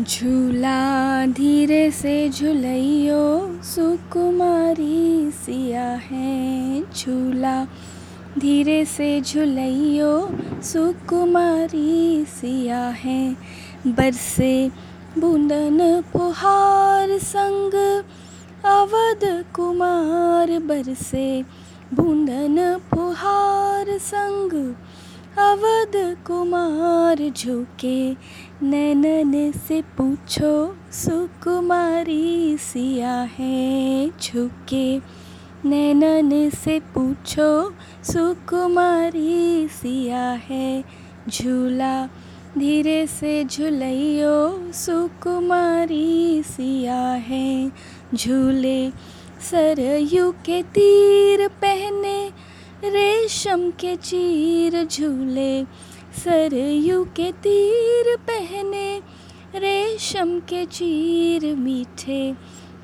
झूला धीरे से झुलैयो, सुकुमारी सिया है। झूला धीरे से झुलैयो, सुकुमारी सिया है। बरसे बूंदन फुहार संग, अवध कुमार बरसे। बूंदन फुहार संग अवध कुमार झुके, नैनन से पूछो, सुकुमारी सिया है झुके। नैनन से पूछो, सुकुमारी सिया है झूला, धीरे से झुलैयो, सुकुमारी सिया है झूले। सरयू के तीर पहने रेशम के चीर झूले, सरयू के तीर पहने रेशम के चीर मीठे।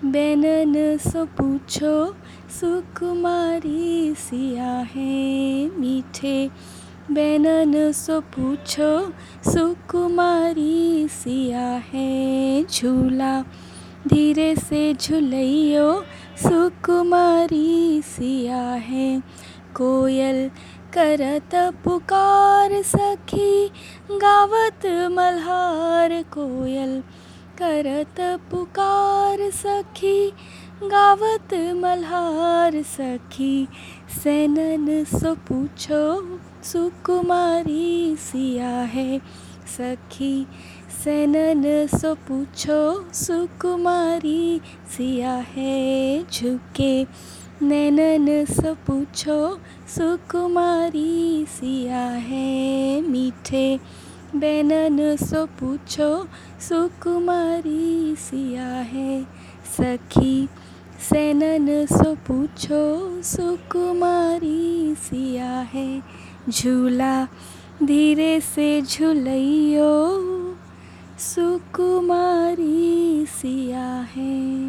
बैनन सो पूछो, सुकुमारी सिया है मीठे। बैनन सो पूछो, सुकुमारी सिया है झूला। धीरे से झुलैयो, सुकुमारी सिया है कोयल करत पुकार सखी, गावत मल्हार कोयल। करत पुकार सखी, गावत मल्हार सखी। सैनन सो पूछो, सुकुमारी सिया है सखी। सैनन सो पूछो, सुकुमारी सिया है झुके। नैनन सो पूछो, सुकुमारी सिया है मीठे। बैनन सो पूछो, सुकुमारी सिया है सखी। सैनन सो पूछो, सुकुमारी सिया है झूला। धीरे से झुलैयो सुकुमारी सिया है।